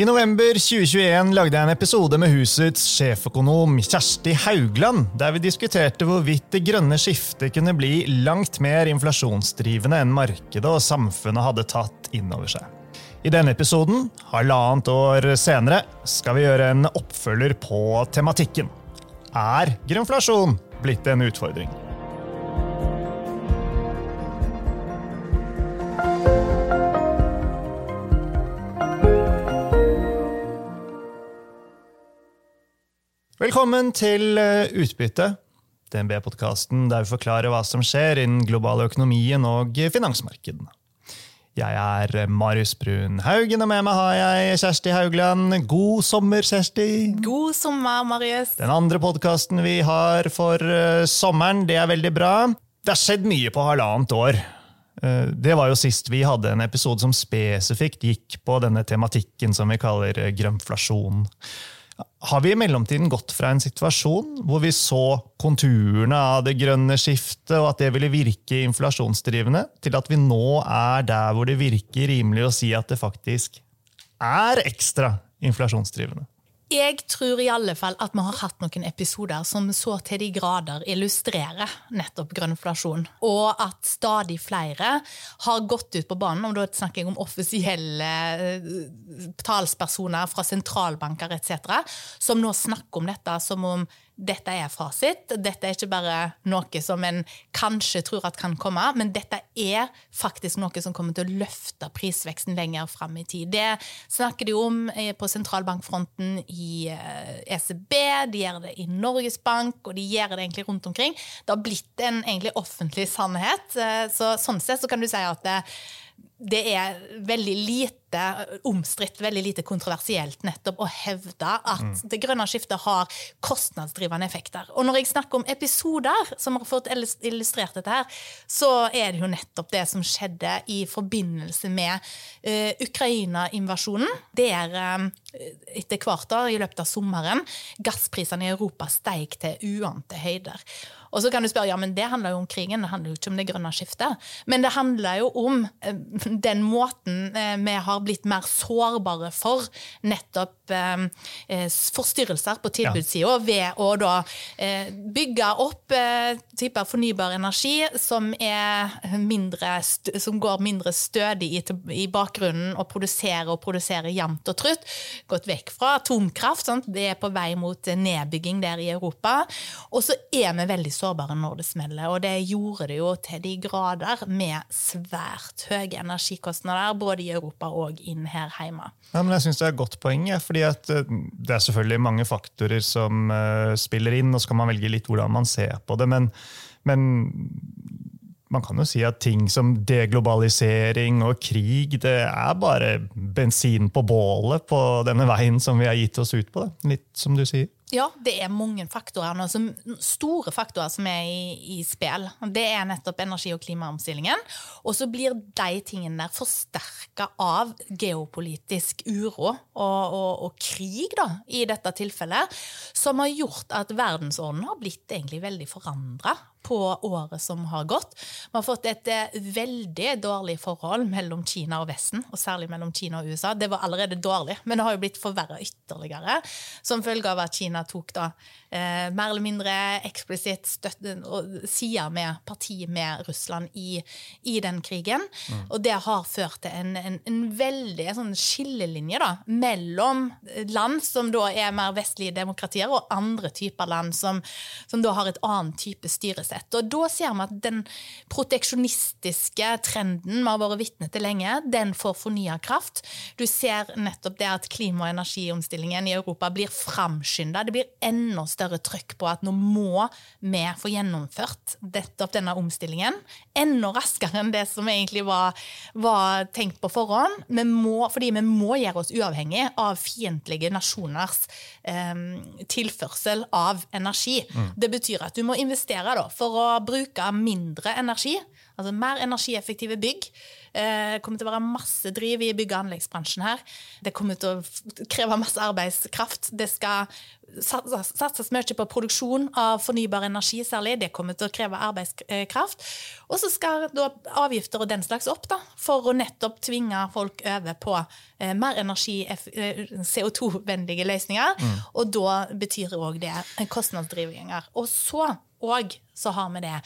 I november 2021 lagde jeg en episode med husets sjeføkonom Kjersti Haugland, der vi diskuterte hvorvidt det grønne skiftet kunne bli langt mer inflasjonsdrivende enn markedet og samfunnet hadde tatt inn over seg. I denne episoden, halvannet år senere, skal vi gjøre en oppfølger på tematikken. Er grønnflasjon blitt en utfordring? Velkommen til eh, Utbytte, DNB-podkasten der vi forklarer hva som skjer innen global økonomien og finansmarkedene. Jeg er eh, Marius Brun Haugen, og med meg har jeg Kjersti Haugland. God sommer, Kjersti! God sommer, Marius. Den andre podkasten vi har for eh, sommeren, det er veldig bra. Det har skjedd mye på halvannet år. Det var jo sist vi hadde en episode som spesifikt gikk på denne tematikken som vi kaller grønnflasjon. Har vi i mellomtiden gått fra en situasjon hvor vi så konturene av det grønne skiftet, og at det ville virke inflasjonsdrivende, til at vi nå er der hvor det virker rimelig å si at det faktisk er ekstra inflasjonsdrivende? Jeg tror i alle fall at vi har hatt noen episoder som så til de grader illustrerer nettopp grønnflasjon. Og at stadig flere har gått ut på banen, og da snakker jeg om offisielle eh, talspersoner fra sentralbanker etc., som nå snakker om dette som om dette er fasit. Dette er ikke bare noe som en kanskje tror at kan komme, men dette er faktisk noe som kommer til å løfte prisveksten lenger fram i tid. Det snakker de om eh, på sentralbankfronten i ECB, eh, e de gjør det i Norges Bank, og de gjør det egentlig rundt omkring. Det har blitt en egentlig offentlig sannhet. Eh, så sånn sett så kan du si at det, det er veldig lite omstridt, veldig lite kontroversielt nettopp å hevde at mm. det grønne skiftet har kostnadsdrivende effekter. Og når jeg snakker om episoder som har fått illustrert dette her, så er det jo nettopp det som skjedde i forbindelse med uh, Ukraina-invasjonen. Der uh, etter hvert i løpet av sommeren gassprisene i Europa steig til uante høyder. Og så kan du spørre ja, men det handler jo om krigen, det handler jo ikke om det grønne skiftet. Men det handler jo om eh, den måten eh, vi har blitt mer sårbare for nettopp eh, forstyrrelser på tilbudssida ved å da bygge opp typer fornybar energi som, mindre, som går mindre stødig i, i bakgrunnen og produserer og produserer jevnt og trutt. Gått vekk fra atomkraft. Sant? Det er på vei mot nedbygging der i Europa. Og så er vi veldig sårbare når det smeller. Og det gjorde det jo til de grader med svært høye energikostnader, både i Europa og inn her hjemme. Ja, men jeg synes Det er et godt poeng, fordi eh, det er selvfølgelig mange faktorer som uh, spiller inn, og så kan man velge litt hvordan man ser på det. men, men man kan jo si at ting som deglobalisering og krig det er bare bensin på bålet på denne veien som vi har gitt oss ut på. Det. Litt som du sier. Ja, det er mange faktorer nå, som, store faktorer som er i, i spill. Det er nettopp energi- og klimaomstillingen. Og så blir de tingene der forsterka av geopolitisk uro og, og, og, krig, da, i dette tilfellet, som har gjort at verdensordenen har blitt egentlig veldig forandra på året som har gått. Vi har fått et eh, veldig dårlig forhold mellom Kina og Vesten, og særlig mellom Kina og USA. Det var allerede dårlig, men det har jo blitt forverra ytterligere som følge av at Kina tok da eh, mer eller mindre eksplisitt støtte sider med parti med Russland i, i den krigen. Mm. Og det har ført til en, en, en veldig sånn skillelinje da, mellom land som da er mer vestlige demokratier, og andre typer land som, som da har et annet type styresett. Og da ser vi at den proteksjonistiske trenden vi har vært vitne til lenge, den får fornya kraft. Du ser nettopp det at klima- og energiomstillingen i Europa blir framskynda. Det blir enda større trøkk på at nå må vi få gjennomført dette, denne omstillingen enda raskere enn det som egentlig var, var tenkt på forhånd. Vi må, fordi vi må gjøre oss uavhengig av fiendtlige nasjoners eh, tilførsel av energi. Mm. Det betyr at du må investere da, for å bruke mindre energi Altså mer energieffektive bygg. Eh, Det kommer til å være masse driv i bygg- og anleggsbransjen her. Det kommer til å kreve masse arbeidskraft. Det skal satses, mye på produksjon av fornybar energi særlig. Det kommer til å kreve arbeidskraft. Og så skal avgifter og den slags opp, da, for å nettopp tvinge folk over på eh, mer energi, eh, CO2-vennlige løsninger. Og da betyr òg det kostnadsdrivninger. Og så òg så har vi det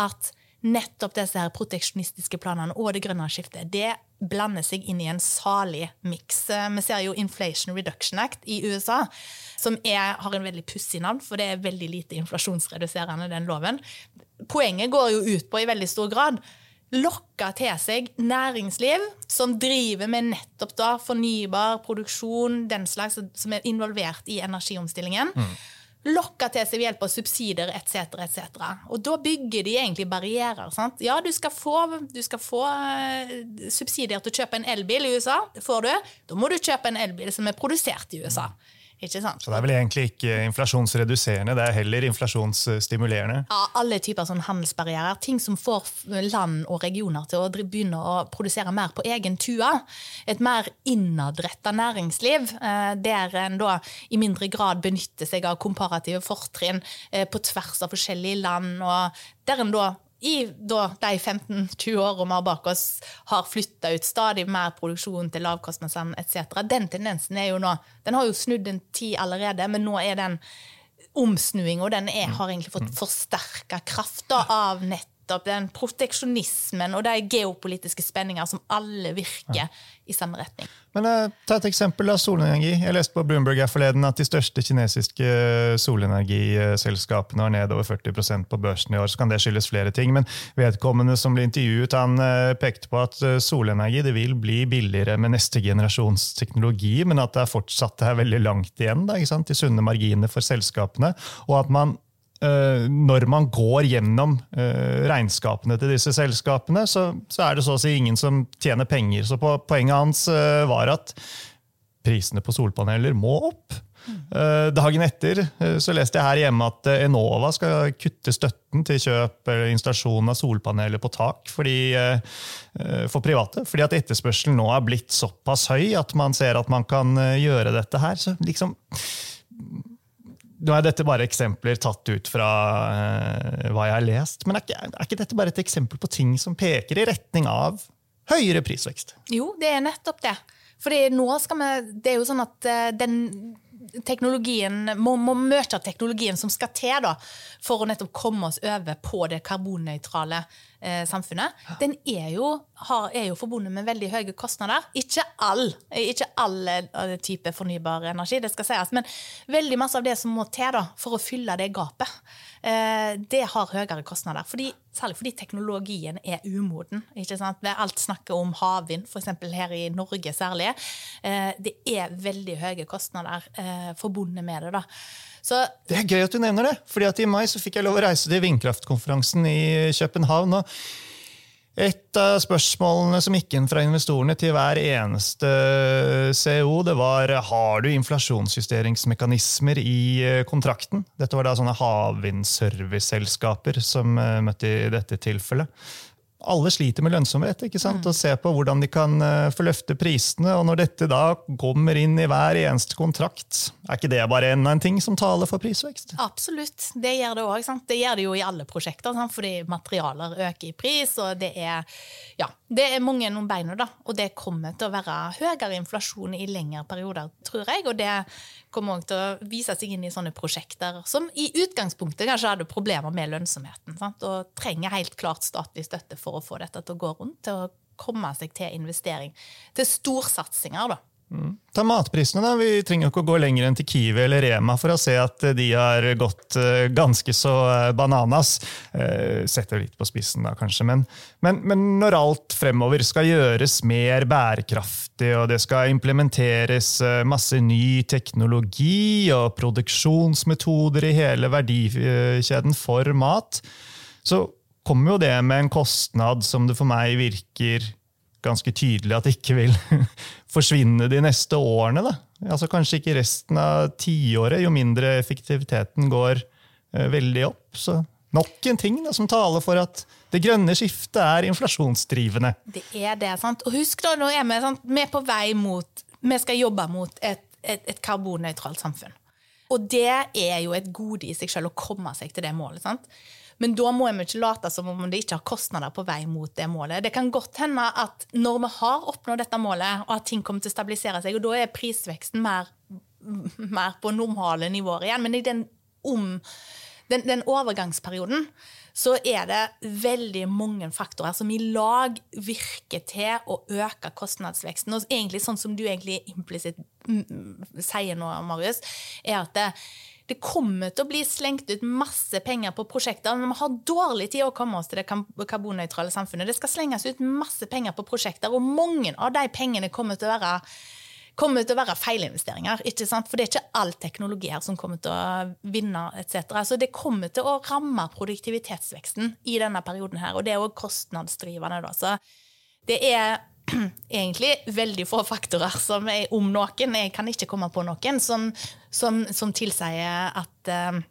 at nettopp disse her proteksjonistiske planene og det grønne skiftet, det blander seg inn i en salig miks. Eh, Vi ser jo Inflation Reduction Act i USA, som er, har en veldig pussig navn, for det er veldig lite inflasjonsreduserende, den loven. Poenget går jo ut på i veldig stor grad lokke til seg næringsliv som driver med nettopp da fornybar produksjon, den slags som er involvert i energiomstillingen. Lokke til seg ved hjelp av subsidier etc. etc. Og da bygger de egentlig barrierer. sant? Ja, du skal få, du skal få eh, subsidier til å kjøpe en elbil i USA. Det får du. Da må du kjøpe en elbil som er produsert i USA. Ikke sant? Så det er vel egentlig ikke inflasjonsreduserende, det er heller inflasjonsstimulerende. Ja, alle typer sånn handelsbarrierer. Ting som får land og regioner til å begynne å produsere mer på egen tua. Et mer innadretta næringsliv, eh, der en da i mindre grad benytter seg av komparative fortrinn eh, på tvers av forskjellige land, og der en da i da, de 15-20 årene vi har bak oss, har flytta ut stadig mer produksjon til lavkostnadsland etc. Den tendensen er jo nå Den har jo snudd en tid allerede, men nå er den omsnuinga den er, har egentlig fått forsterka kraft da, av nettopp den proteksjonismen og de geopolitiske spenninger som alle virker i samme retning. Men uh, Ta et eksempel av solenergi. Jeg leste på Bloomberg her forleden at de største kinesiske solenergiselskapene har ned over 40% på børsen i år. Så kan det skyldes flere ting. Men vedkommende som ble intervjuet, han uh, pekte på at eh, solenergi det vil bli billigere med neste generasjons teknologi, men at det er fortsatt det er veldig langt igjen da, ikke sant? til sunne marginer for selskapene. og at man eh, når man går gjennom eh, regnskapene til disse selskapene, så, så er det så å si ingen som tjener penger. Så på, poenget hans eh, var at prisene på solpaneler må opp. Eh, dagen etter eh, så leste jeg her hjemme at eh, Enova skal kutte støtten til kjøp eller installasjon av solpaneler på tak fordi, eh, eh, for private. Fordi at etterspørselen nå er blitt såpass høy at man ser at man kan eh, gjøre dette her. Så liksom nå er dette bare eksempler tatt ut fra uh, hva jeg har lest, men er ikke, er ikke dette bare et eksempel på ting som peker i retning av høyere prisvekst? Jo, det er nettopp det. Fordi nå skal vi Det er jo sånn at uh, den teknologien må, må møte teknologien som skal til da, for å nettopp komme oss over på det karbonnøytrale eh, samfunnet. Den er jo, har, er jo forbundet med veldig høye kostnader. Ikke all, ikke all eh, type fornybar energi, det skal sies, men veldig masse av det som må til da, for å fylle det gapet, eh, det har høyere kostnader. Fordi, særlig fordi teknologien er umoden. ikke sant? Alt snakket om havvind, f.eks. her i Norge særlig. Eh, det er veldig høye kostnader eh, forbundet med det. da. Så Det er gøy at du nevner det, fordi at i mai så fikk jeg lov å reise til vindkraftkonferansen i København. og et av spørsmålene som gikk inn fra investorene til hver eneste CO, det var har du inflasjonsjusteringsmekanismer i eh, kontrakten. Dette var da sånne havvindserviceselskaper som eh, møtte i dette tilfellet. Alle sliter med lønnsomhet ikke sant? og ser på hvordan de kan eh, få løfte prisene. og Når dette da kommer inn i hver eneste kontrakt, er ikke det bare enda en ting som taler for prisvekst? Absolutt. Det gjør det òg. Det gjør det jo i alle prosjekter, sant? fordi materialer øker i pris. Og det er, ja, det er mange noen beina, da. Og det kommer til å være høyere inflasjon i lengre perioder, tror jeg. Og det kommer òg til å vise seg inn i sånne prosjekter som i utgangspunktet kanskje hadde problemer med lønnsomheten. Sant? Og trenger helt klart statlig støtte for å få dette til å gå rundt, til å komme seg til investering. Til storsatsinger, da. Ta matprisene, da. Vi trenger jo ikke å gå lenger enn til Kiwi eller Rema for å se at de har gått eh, ganske så eh, bananas. Eh, Setter litt på spissen, da, kanskje. Men, men, men når alt fremover skal gjøres mer bærekraftig, og det skal implementeres eh, masse ny teknologi og produksjonsmetoder i hele verdikjeden for mat, så kommer jo det med en kostnad som det for meg virker ganske tydelig at det ikke vil forsvinne de neste årene. Da. Altså Kanskje ikke resten av tiåret. Jo mindre effektiviteten går eh, veldig opp, så Nok en ting da, som taler for at det grønne skiftet er inflasjonsdrivende. Det er det, sant? Og husk da, nå er vi, sant? vi er på vei mot Vi skal jobbe mot et, et, et karbonnøytralt samfunn. Og det er jo et gode i seg selv å komme seg til det målet. sant? Men da må vi ikke late som om det ikke har kostnader på vei mot det målet. Det kan godt hende at når vi har oppnådd dette målet, og at ting kommer til å stabilisere seg, og da er prisveksten mer, mer på normale nivåer igjen, men i den, om, den, den overgangsperioden så er det veldig mange faktorer som i lag virker til å øke kostnadsveksten. Og egentlig sånn som du egentlig implisitt sier nå, Marius, er at det, det kommer til å bli slengt ut masse penger på prosjekter. Men vi har dårlig tid å komme oss til det karbonnøytrale samfunnet. Det skal slenges ut masse penger på prosjekter, og mange av de pengene kommer til å være til å være feilinvesteringer. For det er ikke all teknologi her som kommer til å vinne etc. Så det kommer til å ramme produktivitetsveksten i denne perioden her, og det er òg kostnadsdrivende. da. Så det er egentlig veldig få faktorer som er om noen, jeg kan ikke komme på noen, som, som, som tilsier at uh,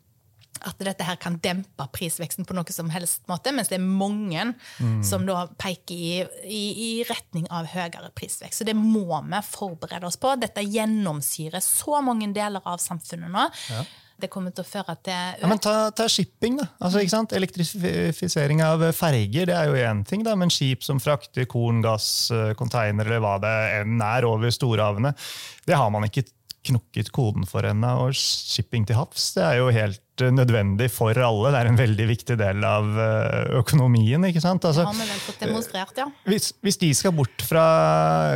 at dette her kan dempe prisveksten på noe som helst måte, mens det er mange mm. som da peker i, i, i, retning av høyere prisvekst. Så det må vi forberede oss på. Dette gjennomsyrer så mange deler av samfunnet nå. Ja. Det kommer til å føre til ja, men ta, ta, shipping, da. Altså, ikke sant? Elektrifisering av ferger det er jo én ting, da, men skip som frakter korn, gass, container eller hva det enn er over storhavene, det har man ikke knukket koden for henne. Og shipping til havs det er jo helt nødvendig for alle. Det er en veldig viktig del av eh, økonomien. ikke sant? Altså, det vi vel fått demonstrert, ja. Hvis, hvis, de skal bort fra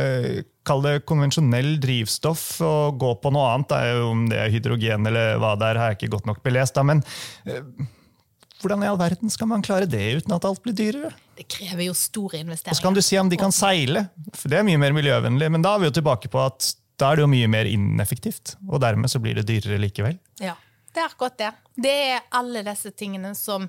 eh, kall det konvensjonell drivstoff og gå på noe annet, da, om det er hydrogen eller hva det er, har jeg ikke godt nok belest. Da, men eh, hvordan i all verden skal man klare det uten at alt blir dyrere? Det krever jo store investeringer. Og så kan du si om de kan seile, for det er mye mer miljøvennlig. Men da er vi jo tilbake på at da er det jo mye mer ineffektivt, og dermed så blir det dyrere likevel. Ja, det er akkurat det. Det er alle disse tingene som,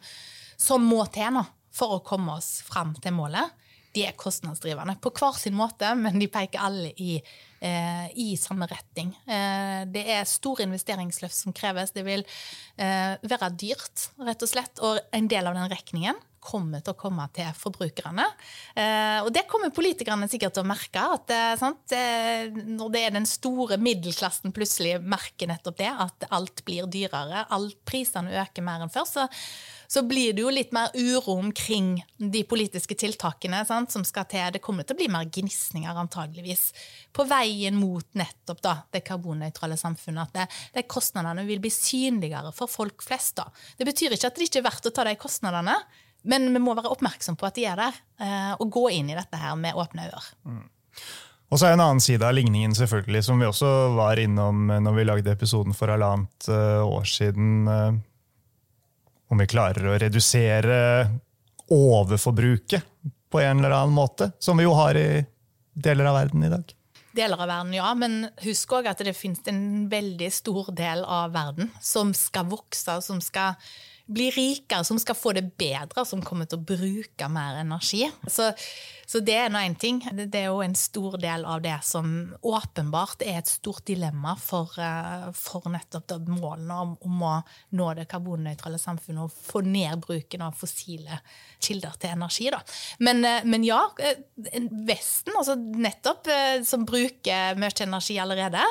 som må til nå for å komme oss fram til målet. De er kostnadsdrivende på hver sin måte, men de peker alle i, eh, i samme retning. Eh, det er store investeringsløft som kreves. Det vil eh, være dyrt, rett og slett. Og en del av den regningen kommer til å komme til forbrukerne. Eh, og det kommer politikerne sikkert til å merke. at sant? Når det er den store middelklassen plutselig merker nettopp det, at alt blir dyrere, alt prisene øker mer enn før, så, så blir det jo litt mer uro omkring de politiske tiltakene sant, som skal til. Det kommer til å bli mer gnisninger, antageligvis, på veien mot nettopp da, det karbonnøytrale samfunnet. At det, det kostnadene vil bli synligere for folk flest. da. Det betyr ikke at det ikke er verdt å ta de kostnadene. Men vi må være oppmerksom på at de er der, eh, og gå inn i dette her med åpne øyne. Mm. Og så er En annen side av ligningen selvfølgelig, som vi også var innom når vi lagde episoden for halvannet eh, år siden. Eh, om vi klarer å redusere overforbruket på en eller annen måte, som vi jo har i deler av verden i dag. Deler av verden, ja, men husk òg at det finnes en veldig stor del av verden som skal vokse, som skal bli rikere, som skal få det bedre, som kommer til å bruke mer energi. Så, så det er nå én ting. Det er jo en stor del av det som åpenbart er et stort dilemma for, eh, for nettopp målene om, om, å nå det karbonnøytrale samfunnet og få ned bruken av fossile kilder til energi. Da. Men, eh, men ja, eh, Vesten, altså nettopp, som bruker mye energi allerede.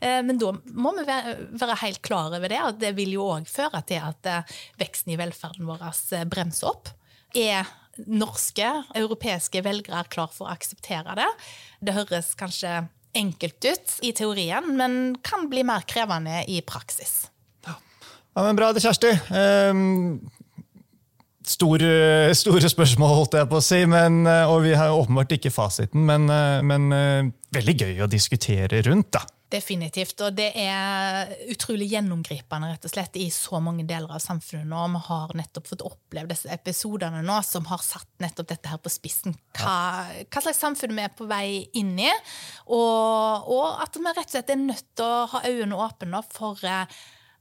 Men da må vi være helt klar over det, at det vil jo òg føre til at veksten i velferden vår bremser opp. Er norske, europeiske velgere er klar for å akseptere det? Det høres kanskje enkelt ut i teorien, men kan bli mer krevende i praksis. Ja, men Bra det, Kjersti. Um store, store, spørsmål, holdt jeg på å si. Men, eh, og vi har åpenbart ikke fasiten, men, eh, men veldig gøy å diskutere rundt. da. Definitivt. Og det er utrolig gjennomgripende rett og slett i så mange deler av samfunnet nå. Vi har nettopp fått oppleve disse episodene nå som har satt nettopp dette her på spissen. Hva, hva slags samfunn vi er på vei inn i. Og, og, at vi rett og slett er nødt til å ha øynene åpne for eh,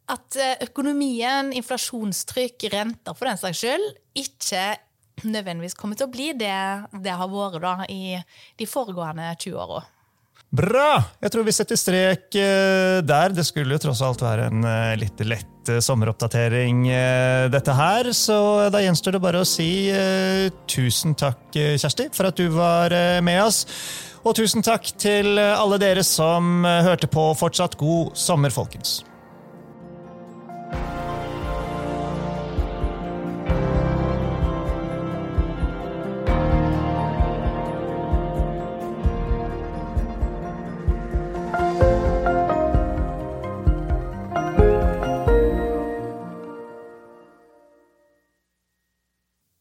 at eh, økonomien, inflasjonstrykk, renter for den saks skyld, ikke nødvendigvis kommer til å bli det det har vært da i de foregående 20 åra. Bra! Jeg tror vi setter strek eh, der. Det skulle jo tross alt være en eh, litt lett eh, sommeroppdatering, dette her. Så da gjenstår det bare å si tusen takk, Kjersti, for at du var med oss. Og tusen takk til alle dere som hørte på. Fortsatt god sommer, folkens.